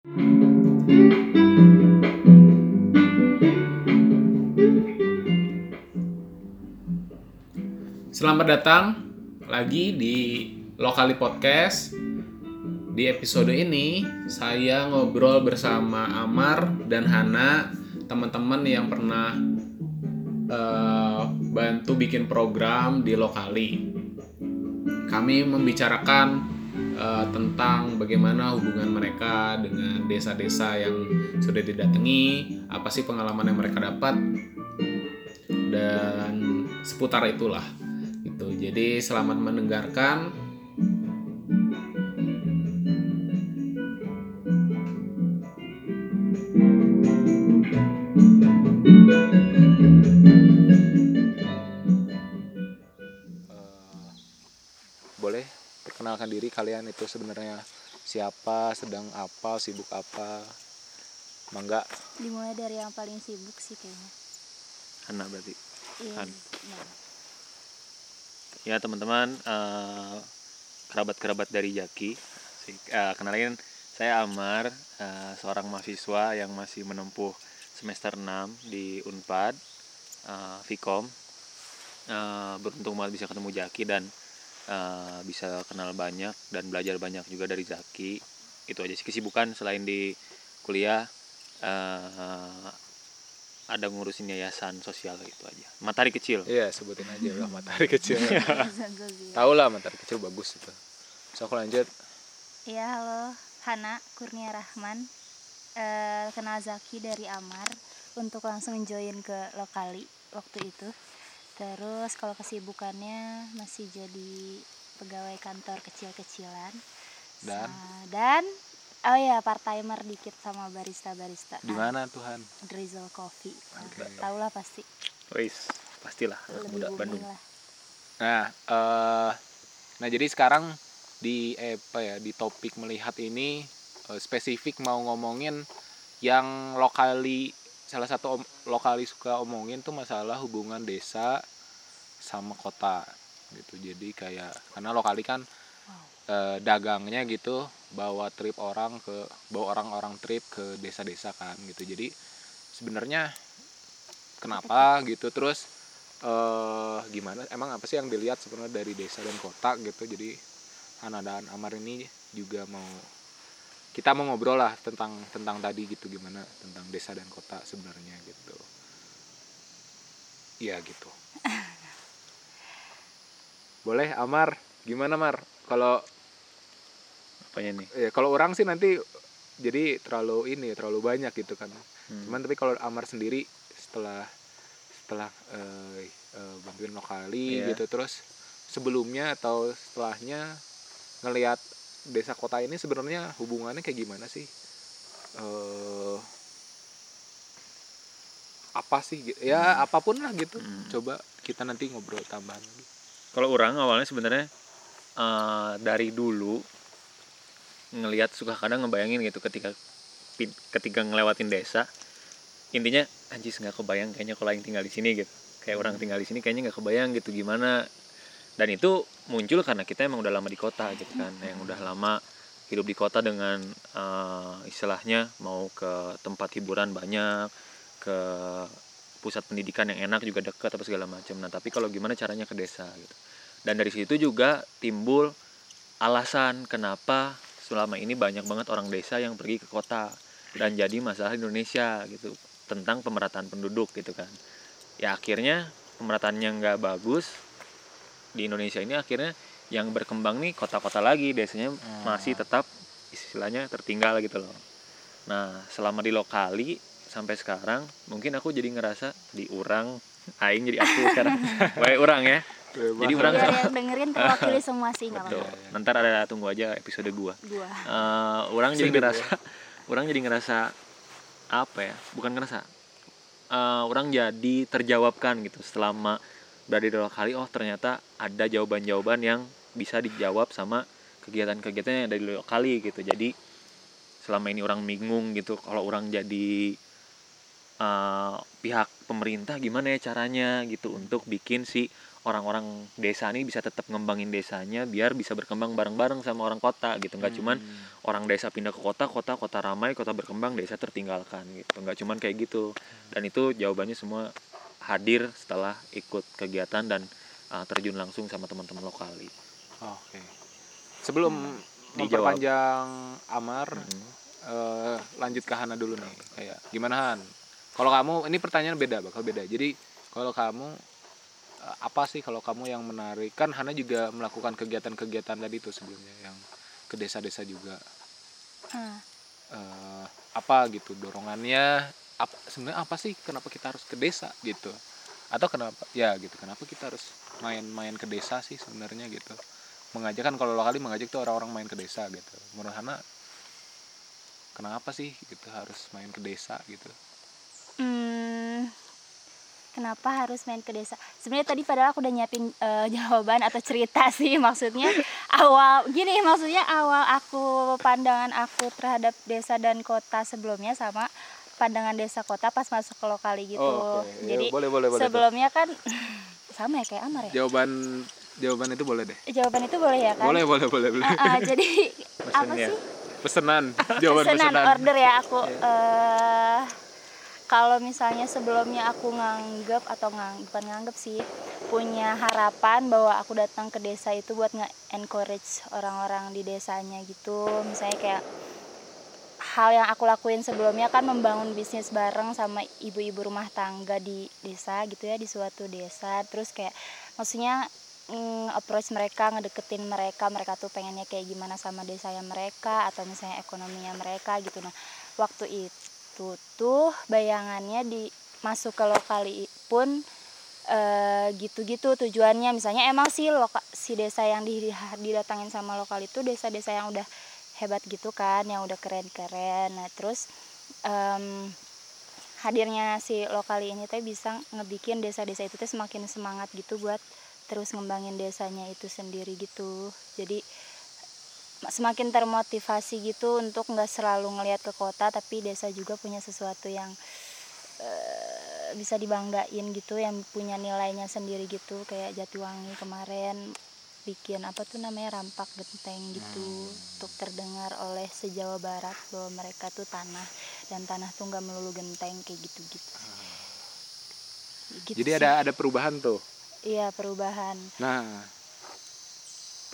Selamat datang lagi di Lokali Podcast. Di episode ini saya ngobrol bersama Amar dan Hana, teman-teman yang pernah eh, bantu bikin program di Lokali. Kami membicarakan eh, tentang bagaimana hubungan mereka dengan desa-desa yang sudah didatangi, apa sih pengalaman yang mereka dapat, dan seputar itulah gitu. Jadi selamat mendengarkan kalian itu sebenarnya siapa, sedang apa, sibuk apa? Mangga, dimulai dari yang paling sibuk sih kayaknya Hana berarti. iya Han. nah, Ya teman-teman, eh, kerabat-kerabat dari Jaki. Eh, kenalin saya Amar, eh, seorang mahasiswa yang masih menempuh semester 6 di Unpad, eh, Vkom. Eh, beruntung banget bisa ketemu Jaki dan eh, bisa kenal banyak dan belajar banyak juga dari Zaki. Itu aja sih kesibukan selain di kuliah. eh, ada ngurusin yayasan sosial gitu aja. Matahari kecil. iya sebutin aja lah matahari kecil. Zagozi. Tahu lah matahari kecil bagus itu. So aku lanjut. Iya halo Hana Kurnia Rahman Eh, kenal Zaki dari Amar untuk langsung join ke lokali waktu itu terus kalau kesibukannya masih jadi pegawai kantor kecil-kecilan Dan? Sa- dan oh ya part timer dikit sama barista barista Di mana Tuhan? Drizzle Coffee Oke. tau lah pasti Wis, pastilah anak lebih muda Bandung. lah Nah, eh nah jadi sekarang di eh, apa ya di topik melihat ini eh, spesifik mau ngomongin yang lokali salah satu om- lokali suka omongin tuh masalah hubungan desa sama kota gitu. Jadi kayak karena lokali kan eh, dagangnya gitu bawa trip orang ke bawa orang-orang trip ke desa-desa kan gitu. Jadi sebenarnya kenapa gitu terus eh gimana emang apa sih yang dilihat sebenarnya dari desa dan kota gitu jadi Hana dan Amar ini juga mau kita mau ngobrol lah tentang tentang tadi gitu gimana tentang desa dan kota sebenarnya gitu iya gitu boleh Amar gimana Mar kalau Apanya nih? ya kalau orang sih nanti jadi terlalu ini terlalu banyak gitu kan Hmm. cuman tapi kalau Amar sendiri setelah setelah eh, eh, bantuin lokali Iya. gitu terus sebelumnya atau setelahnya ngelihat desa kota ini sebenarnya hubungannya kayak gimana sih? Eh apa sih ya apa pun lah gitu. Hmm. coba kita nanti ngobrol tambahan Kalau orang awalnya sebenarnya eh, dari dulu ngelihat suka kadang ngebayangin gitu ketika ketika ngelewatin desa intinya anjis nggak kebayang kayaknya kalau yang tinggal di sini gitu. Kayak orang tinggal di sini kayaknya nggak kebayang gitu gimana. Dan itu muncul karena kita emang udah lama di kota gitu kan. Yang udah lama hidup di kota dengan eh, istilahnya mau ke tempat hiburan banyak ke pusat pendidikan yang enak juga dekat apa segala macam nah tapi kalau gimana caranya ke desa gitu. Dan dari situ juga timbul alasan kenapa selama ini banyak banget orang desa yang pergi ke kota dan jadi masalah Indonesia gitu tentang pemerataan penduduk gitu kan. Ya akhirnya pemerataannya nggak bagus di Indonesia ini akhirnya yang berkembang nih kota-kota lagi desanya masih tetap istilahnya tertinggal gitu loh nah selama di lokali sampai sekarang mungkin aku jadi ngerasa di orang aing jadi aku sekarang wae orang ya Jadi orang- yang dengerin terwakili semua sih nggak Betul. Nanti ada tunggu aja episode gua. gua Eh, orang jadi ngerasa, orang jadi ngerasa apa ya? Bukan ngerasa. Eh, orang jadi terjawabkan gitu selama berada di dua kali. Oh ternyata ada jawaban-jawaban yang bisa dijawab sama kegiatan-kegiatan yang ada di dua kali gitu. Jadi selama ini orang bingung gitu. Kalau orang jadi eh, pihak pemerintah gimana ya caranya gitu untuk bikin si orang-orang desa nih bisa tetap ngembangin desanya biar bisa berkembang bareng-bareng sama orang kota gitu nggak cuman Hmm. orang desa pindah ke kota kota kota ramai kota berkembang desa tertinggalkan gitu nggak cuman kayak gitu dan itu jawabannya semua hadir setelah ikut kegiatan dan uh, terjun langsung sama teman-teman lokali Oke. Sebelum Dijawab. memperpanjang Amar, Mhm. eh, lanjut ke Hana dulu nih. Kayak gimana Han? Kalau kamu ini pertanyaan beda, bakal beda. Jadi kalau kamu eh, apa sih kalau kamu yang menarik? Kan Hana juga melakukan kegiatan-kegiatan tadi itu sebelumnya yang ke desa-desa juga. Ah, Eh, apa gitu dorongannya? Apa sebenarnya apa sih kenapa kita harus ke desa gitu? Atau kenapa? Ya gitu. Kenapa kita harus main-main ke desa sih sebenarnya gitu? Mengajak kan kalau lokali mengajak tuh orang-orang main ke desa gitu. Menurut Hana kenapa sih gitu harus main ke desa gitu? hmm, kenapa harus main ke desa sebenarnya tadi padahal aku udah nyiapin eh, jawaban atau cerita sih maksudnya awal gini maksudnya awal aku pandangan aku terhadap desa dan kota sebelumnya sama pandangan desa kota pas masuk ke lokali gitu Oh, oke. Ya, jadi boleh boleh boleh. tuh. sebelumnya kan sama ya kayak Amar ya Jawaban jawaban itu boleh deh. jawaban itu boleh ya kan Boleh boleh boleh boleh. Ah, ah, jadi apa ya. sih Pesenan. Jawaban pesanan pesenan. order ya aku Iya. eh kalau misalnya sebelumnya aku nganggep atau ngang bukan nganggep sih punya harapan bahwa aku datang ke desa itu buat nge-encourage orang-orang di desanya gitu misalnya kayak hal yang aku lakuin sebelumnya kan membangun bisnis bareng sama ibu-ibu rumah tangga di desa gitu ya di suatu desa. Terus kayak maksudnya mm, approach mereka ngedeketin mereka mereka tuh pengennya kayak gimana sama desanya mereka atau misalnya ekonominya mereka gitu. Nah waktu itu tuh bayangannya di masuk ke lokali pun eh, gitu-gitu tujuannya. Misalnya emang sih loka, si desa yang di, didatangin sama lokal itu desa-desa yang udah hebat gitu kan yang udah keren-keren. Nah terus em, hadirnya si lokali ini teh bisa ngebikin desa-desa itu teh semakin semangat gitu buat terus ngembangin desanya itu sendiri gitu. Jadi semakin termotivasi gitu untuk nggak selalu ngelihat ke kota tapi desa juga punya sesuatu yang eh, bisa dibanggain gitu yang punya nilainya sendiri gitu. Kayak Jatiwangi kemarin bikin apa tuh namanya rampak genteng gitu untuk terdengar oleh sejawa barat bahwa mereka tuh tanah dan tanah tuh nggak melulu genteng kayak gitu gitu Jadi ada ada perubahan tuh. iya perubahan. Nah,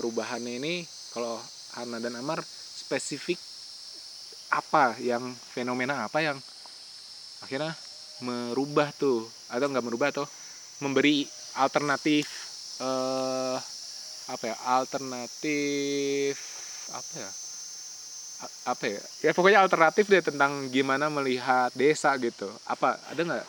perubahannya ini kalau Hana dan Amar spesifik apa yang fenomena apa yang akhirnya merubah tuh? Atau nggak merubah atau memberi alternatif eh apa ya alternatif apa ya A- apa ya ya pokoknya alternatif deh tentang gimana melihat desa gitu. Apa ada nggak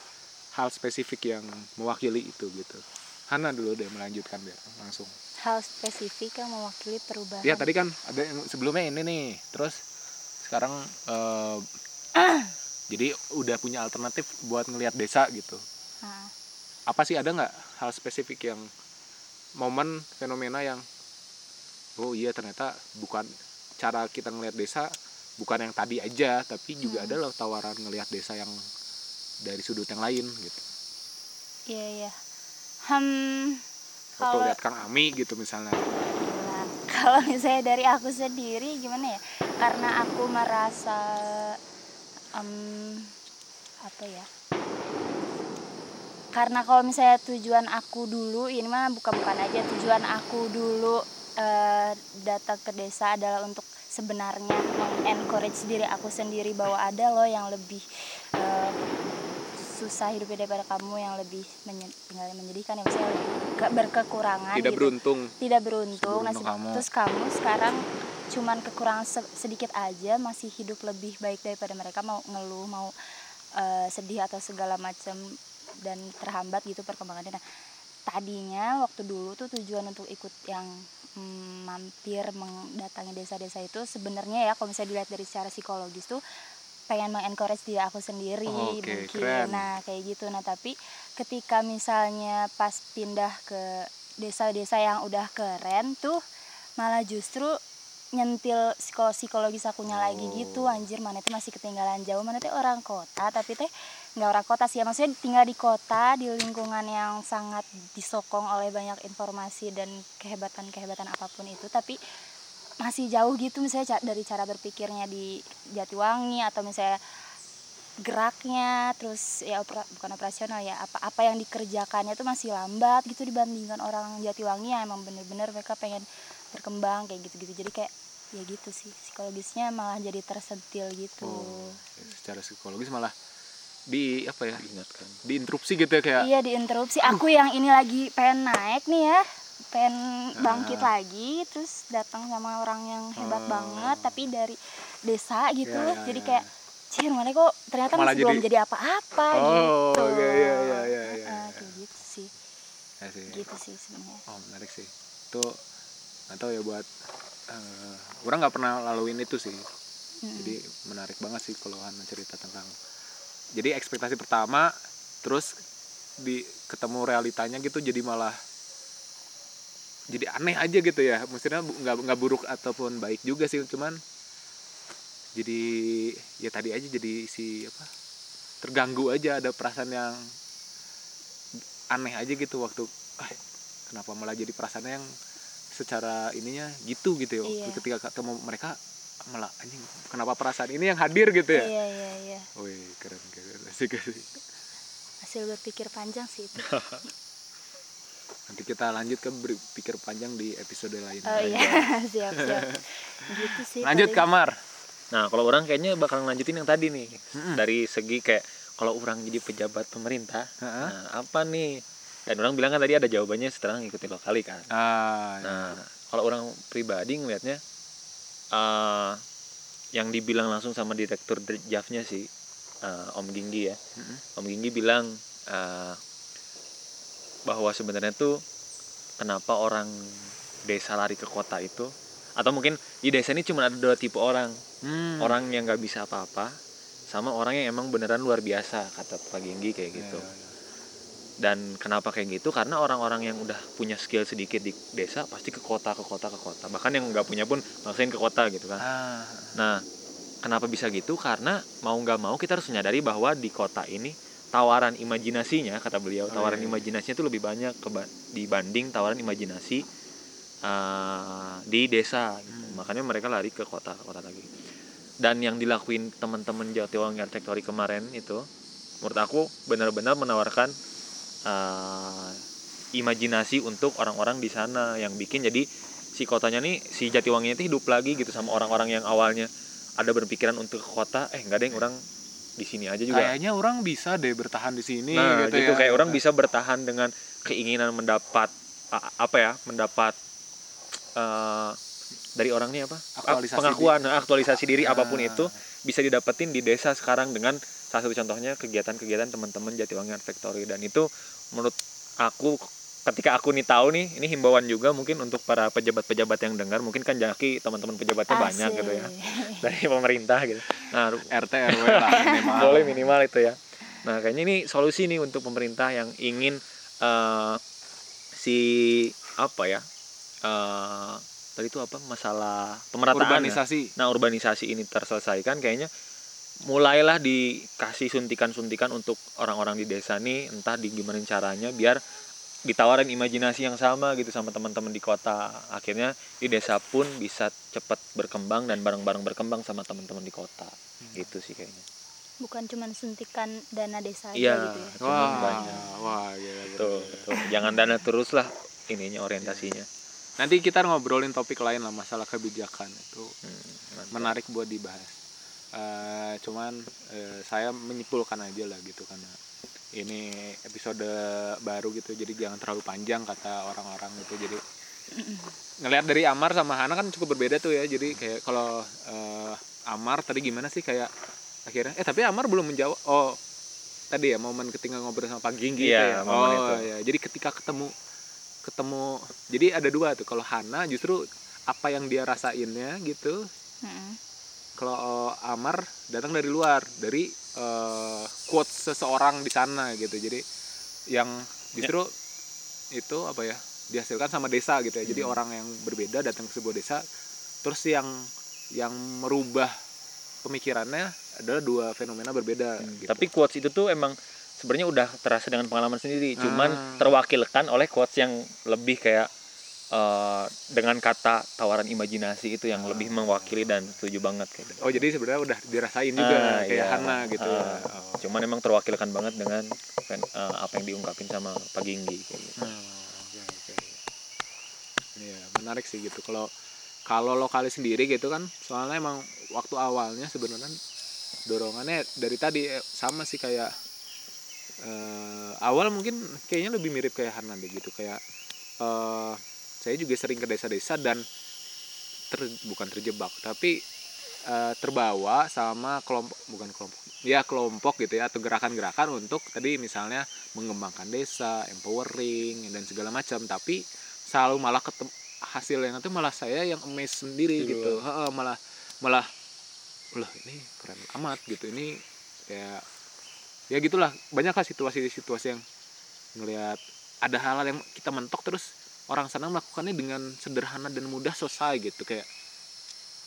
hal spesifik yang mewakili itu gitu? Hana dulu deh melanjutkan biar langsung. Hal spesifik yang mewakili perubahan. Ya tadi kan ada yang sebelumnya ini nih, terus sekarang eh, jadi udah punya alternatif buat ngelihat desa gitu. Nah, Apa sih ada nggak hal spesifik yang momen fenomena yang oh iya ternyata bukan cara kita ngelihat desa bukan yang tadi aja, tapi juga Hmm. ada loh tawaran ngelihat desa yang dari sudut yang lain gitu. iya iya hmm Kalau- lihat Kang Ami gitu misalnya. Nah, kalau misalnya dari aku sendiri gimana ya? Karena aku merasa em, apa ya? Karena kalau misalnya tujuan aku dulu ini mah bukan-bukan aja tujuan aku dulu eh, datang ke desa adalah untuk sebenarnya encourage diri aku sendiri bahwa ada loh yang lebih eh, susah hidupnya daripada kamu yang lebih menyedihkan ya misalnya ke- berkekurangan Tidak gitu beruntung. tidak beruntung nasib kamu. terus kamu sekarang cuman kekurangan se- sedikit aja masih hidup lebih baik daripada mereka mau ngeluh mau eh, sedih atau segala macam dan terhambat gitu perkembangannya. Nah tadinya waktu dulu tuh tujuan untuk ikut yang mm, mampir mendatangi desa-desa itu sebenarnya ya kalau misalnya dilihat dari secara psikologis tuh pengen mengencourage diri aku sendiri Oh, oke, mungkin. keren. nah kayak gitu. Nah tapi ketika misalnya pas pindah ke desa-desa yang udah keren tuh malah justru nyentil psiko psikologis akunya lagi Oh. gitu anjir mana tuh masih ketinggalan jauh mana teh orang kota tapi teh nggak orang kota sih ya maksudnya tinggal di kota di lingkungan yang sangat disokong oleh banyak informasi dan kehebatan kehebatan apa pun itu tapi masih jauh gitu misalnya dari cara berpikirnya di Jatiwangi atau misalnya geraknya terus ya opera- bukan operasional ya apa apa yang dikerjakannya tuh masih lambat gitu dibandingkan orang Jatiwangi yang emang bener-bener mereka pengen berkembang kayak gitu-gitu. Jadi kayak ya gitu sih. Psikologisnya malah jadi tersentil gitu. Oh, secara psikologis malah di apa ya diingatkan. Diinterupsi gitu ya kayak iya diinterupsi. Aku yang ini lagi pengen naik nih ya. Pengen bangkit lagi terus datang sama orang yang hebat Oh. banget tapi dari desa gitu. Ya, ya, jadi ya, kayak cih mana kok ternyata Malah masih belum jadi- jadi apa-apa Oh, gitu. iya, iya, iya, iya, iya, Ah, iya. kayak gitu sih. Ya sih. Gitu sih sebenarnya. Oh menarik sih. Itu nggak tahu ya buat eh, orang nggak pernah laluin itu sih Mm-mm. jadi menarik banget sih kalau Hana cerita tentang jadi ekspektasi pertama terus di ketemu realitanya gitu jadi malah jadi aneh aja gitu ya maksudnya nggak nggak buruk ataupun baik juga sih cuman jadi ya tadi aja jadi si apa terganggu aja ada perasaan yang aneh aja gitu waktu ah, kenapa malah jadi perasaan yang secara ininya gitu gitu ya Iya. ketika ketemu mereka malah anjing kenapa perasaan ini yang hadir? gitu ya. Iya iya iya. Wih keren keren. Asik asik. Hasil berpikir panjang sih itu. Nanti kita lanjut ke berpikir panjang di episode lain. Oh iya. Siap siap. Gitu sih lanjut paling. kamar. Nah kalau orang kayaknya bakal lanjutin yang tadi nih. Mm-mm. dari segi kayak kalau orang jadi pejabat pemerintah Heeh. nah apa nih dan orang bilang kan tadi ada jawabannya setelah ngikutin lokali kan ah ya. Nah, kalau orang pribadi ngelihatnya eh yang dibilang langsung sama direktur Javnya sih eh, Om Ginggi ya. Mm-mm. Om Ginggi bilang eh, bahwa sebenarnya tuh kenapa orang desa lari ke kota itu atau mungkin di desa ini cuma ada dua tipe orang Hmm. orang yang nggak bisa apa-apa sama orang yang emang beneran luar biasa kata Pak Ginggi kayak Ya, gitu ya, ya. Dan kenapa kayak gitu karena orang-orang yang udah punya skill sedikit di desa pasti ke kota ke kota ke kota bahkan yang nggak punya pun maksain ke kota gitu kan ah nah kenapa bisa gitu karena mau nggak mau kita harus menyadari bahwa di kota ini tawaran imajinasinya kata beliau Oh, tawaran iya, iya. imajinasinya itu lebih banyak keba- dibanding tawaran imajinasi eh, di desa gitu. Hmm. makanya mereka lari ke kota kota lagi dan yang dilakuin teman-teman Jatiwangi Architectory kemarin itu menurut aku benar-benar menawarkan eh, imajinasi untuk orang-orang di sana yang bikin. Jadi si kotanya nih si Jatiwangi itu hidup lagi gitu sama orang-orang yang awalnya ada berpikiran untuk ke kota. Eh enggak deh orang di sini aja juga. Kayaknya orang bisa deh bertahan di sini nah gitu, gitu, ya. kayak orang bisa bertahan dengan keinginan mendapat apa ya mendapat eh, dari orang nih apa? Aktualisasi pengakuan nah, aktualisasi diri apa pun Ah. itu bisa didapetin di desa sekarang dengan salah satu contohnya kegiatan-kegiatan teman-teman Jatiwangi Art Factory. Dan itu menurut aku ketika aku nih tahu nih ini himbauan juga mungkin untuk para pejabat-pejabat yang dengar. Mungkin kan Jaki teman-teman pejabatnya banyak gitu ya. Asik. dari pemerintah gitu. Nah RT RW lah minimal. Boleh minimal itu ya. Nah kayaknya ini solusi nih untuk pemerintah yang ingin eh, si apa ya eh tadi itu apa masalah pemerataan ya? urbanisasi nah urbanisasi ini terselesaikan kayaknya mulailah dikasih suntikan-suntikan untuk orang-orang di desa nih entah di gimana caranya biar ditawarin imajinasi yang sama gitu sama teman-teman di kota akhirnya di desa pun bisa cepat berkembang dan bareng-bareng berkembang sama teman-teman di kota gitu sih kayaknya bukan cuma suntikan dana desa aja Iya. gitu ya wah banyak. wah gila, gila, tuh, gila. tuh. jangan dana terus lah ininya orientasinya nanti kita ngobrolin topik lain lah masalah kebijakan itu Hmm, menarik buat dibahas. Eh, cuman eh, saya menyimpulkan aja lah gitu karena ini episode baru gitu jadi jangan terlalu panjang kata orang-orang gitu. Jadi ngelihat dari Amar sama Hana kan cukup berbeda tuh ya. Jadi kayak kalau eh, Amar tadi gimana sih kayak akhirnya eh tapi Amar belum menjawab oh tadi ya momen ketika ngobrol sama Pak Ginggi Iya, itu ya? momen oh itu. ya jadi ketika ketemu ketemu jadi ada dua tuh kalau Hana justru apa yang dia rasainnya gitu Mm-mm. kalau Amar datang dari luar dari eh, quotes seseorang di sana gitu jadi yang justru itu apa ya dihasilkan sama desa gitu ya jadi Hmm. orang yang berbeda datang ke sebuah desa terus yang yang merubah pemikirannya adalah dua fenomena berbeda gitu. Tapi quotes itu tuh emang sebenarnya udah terasa dengan pengalaman sendiri, cuman Ah. terwakilkan oleh quotes yang lebih kayak eh, dengan kata tawaran imajinasi itu yang lebih mewakili dan setuju banget kayak gitu. oh jadi sebenarnya udah dirasain juga Ah, kayak iya. Hana gitu ya Ah, Oh. Cuman emang terwakilkan banget dengan eh, apa yang diungkapin sama Pak Ginggi kayak gitu. Oh, oke, oke. Iya, menarik sih gitu. Kalau kalau lokalis sendiri gitu kan, soalnya emang waktu awalnya sebenarnya dorongannya dari tadi eh, sama sih kayak eh, awal mungkin kayaknya lebih mirip kayak Hanan deh gitu kayak eh, saya juga sering ke desa-desa dan ter, bukan terjebak tapi eh, terbawa sama kelompok bukan kelompok ya kelompok gitu ya atau gerakan-gerakan untuk tadi misalnya mengembangkan desa, empowering dan segala macam. Tapi selalu malah ketemu hasil yang itu malah saya yang amazed sendiri Iya. gitu. Malah malah loh ini keren amat gitu. Ini kayak ya gitulah banyak lah situasi-situasi yang ngelihat ada hal-hal yang kita mentok terus orang sana melakukannya dengan sederhana dan mudah selesai gitu kayak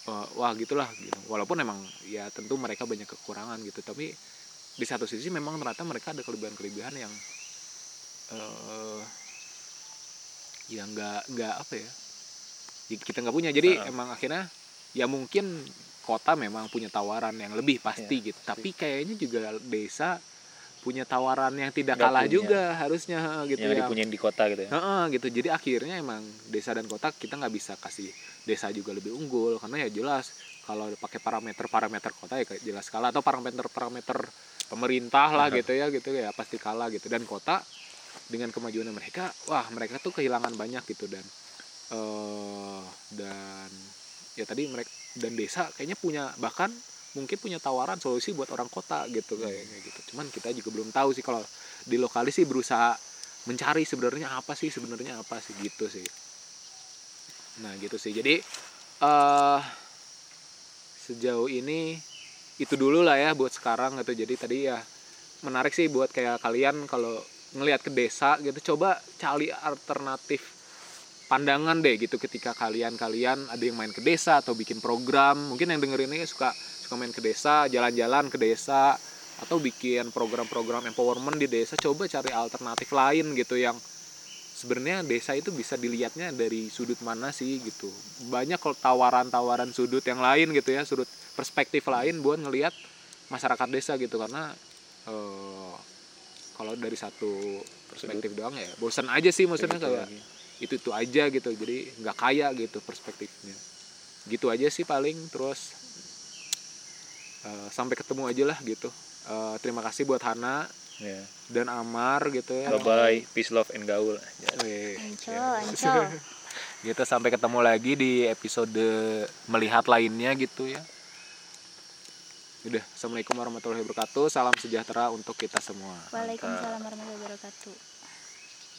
eh, wah gitulah gitu. walaupun emang ya tentu mereka banyak kekurangan gitu tapi di satu sisi memang ternyata mereka ada kelebihan-kelebihan yang eh yang nggak nggak apa ya y- kita nggak punya jadi Heeh. emang akhirnya ya mungkin kota memang punya tawaran yang lebih pasti gitu tapi kayaknya juga desa punya tawaran yang tidak Nggak kalah punya. juga harusnya gitu yang ya. dipunyain di kota gitu ya. Heeh, gitu. Jadi akhirnya emang desa dan kota kita nggak bisa kasih desa juga lebih unggul. Karena ya jelas kalau pakai parameter parameter kota ya jelas kalah. Atau parameter parameter pemerintah lah gitu ya gitu ya. Pasti kalah gitu. Dan kota dengan kemajuan mereka wah mereka tuh kehilangan banyak gitu. Dan eh dan ya tadi mereka dan desa kayaknya punya bahkan mungkin punya tawaran solusi buat orang kota gitu kayak gitu. Cuman kita juga belum tahu sih kalau di lokalis sih berusaha mencari sebenarnya apa sih sebenarnya apa sih gitu sih. Nah gitu sih. Jadi eh sejauh ini itu dulu lah ya buat sekarang gitu. Jadi tadi ya menarik sih buat kayak kalian kalau ngelihat ke desa gitu coba cari alternatif pandangan deh gitu ketika kalian-kalian ada yang main ke desa atau bikin program. Mungkin yang denger ini suka suka main ke desa jalan-jalan ke desa atau bikin program-program empowerment di desa coba cari alternatif lain gitu yang sebenarnya desa itu bisa dilihatnya dari sudut mana sih gitu. Banyak kalau tawaran-tawaran sudut yang lain gitu ya sudut perspektif lain buat ngelihat masyarakat desa gitu. Karena eh, kalau dari satu perspektif doang ya bosan aja sih maksudnya lagi. Itu itu aja gitu jadi nggak kaya gitu perspektifnya gitu aja sih paling terus eh, sampai ketemu aja lah gitu Eh, terima kasih buat Hana Ya. dan Amar gitu ya Bye bye, peace love and gaul. Ancol, ya. ancol. gitu sampai ketemu lagi di episode melihat lainnya gitu ya udah assalamualaikum warahmatullahi wabarakatuh salam sejahtera untuk kita semua Waalaikumsalam warahmatullahi wabarakatuh.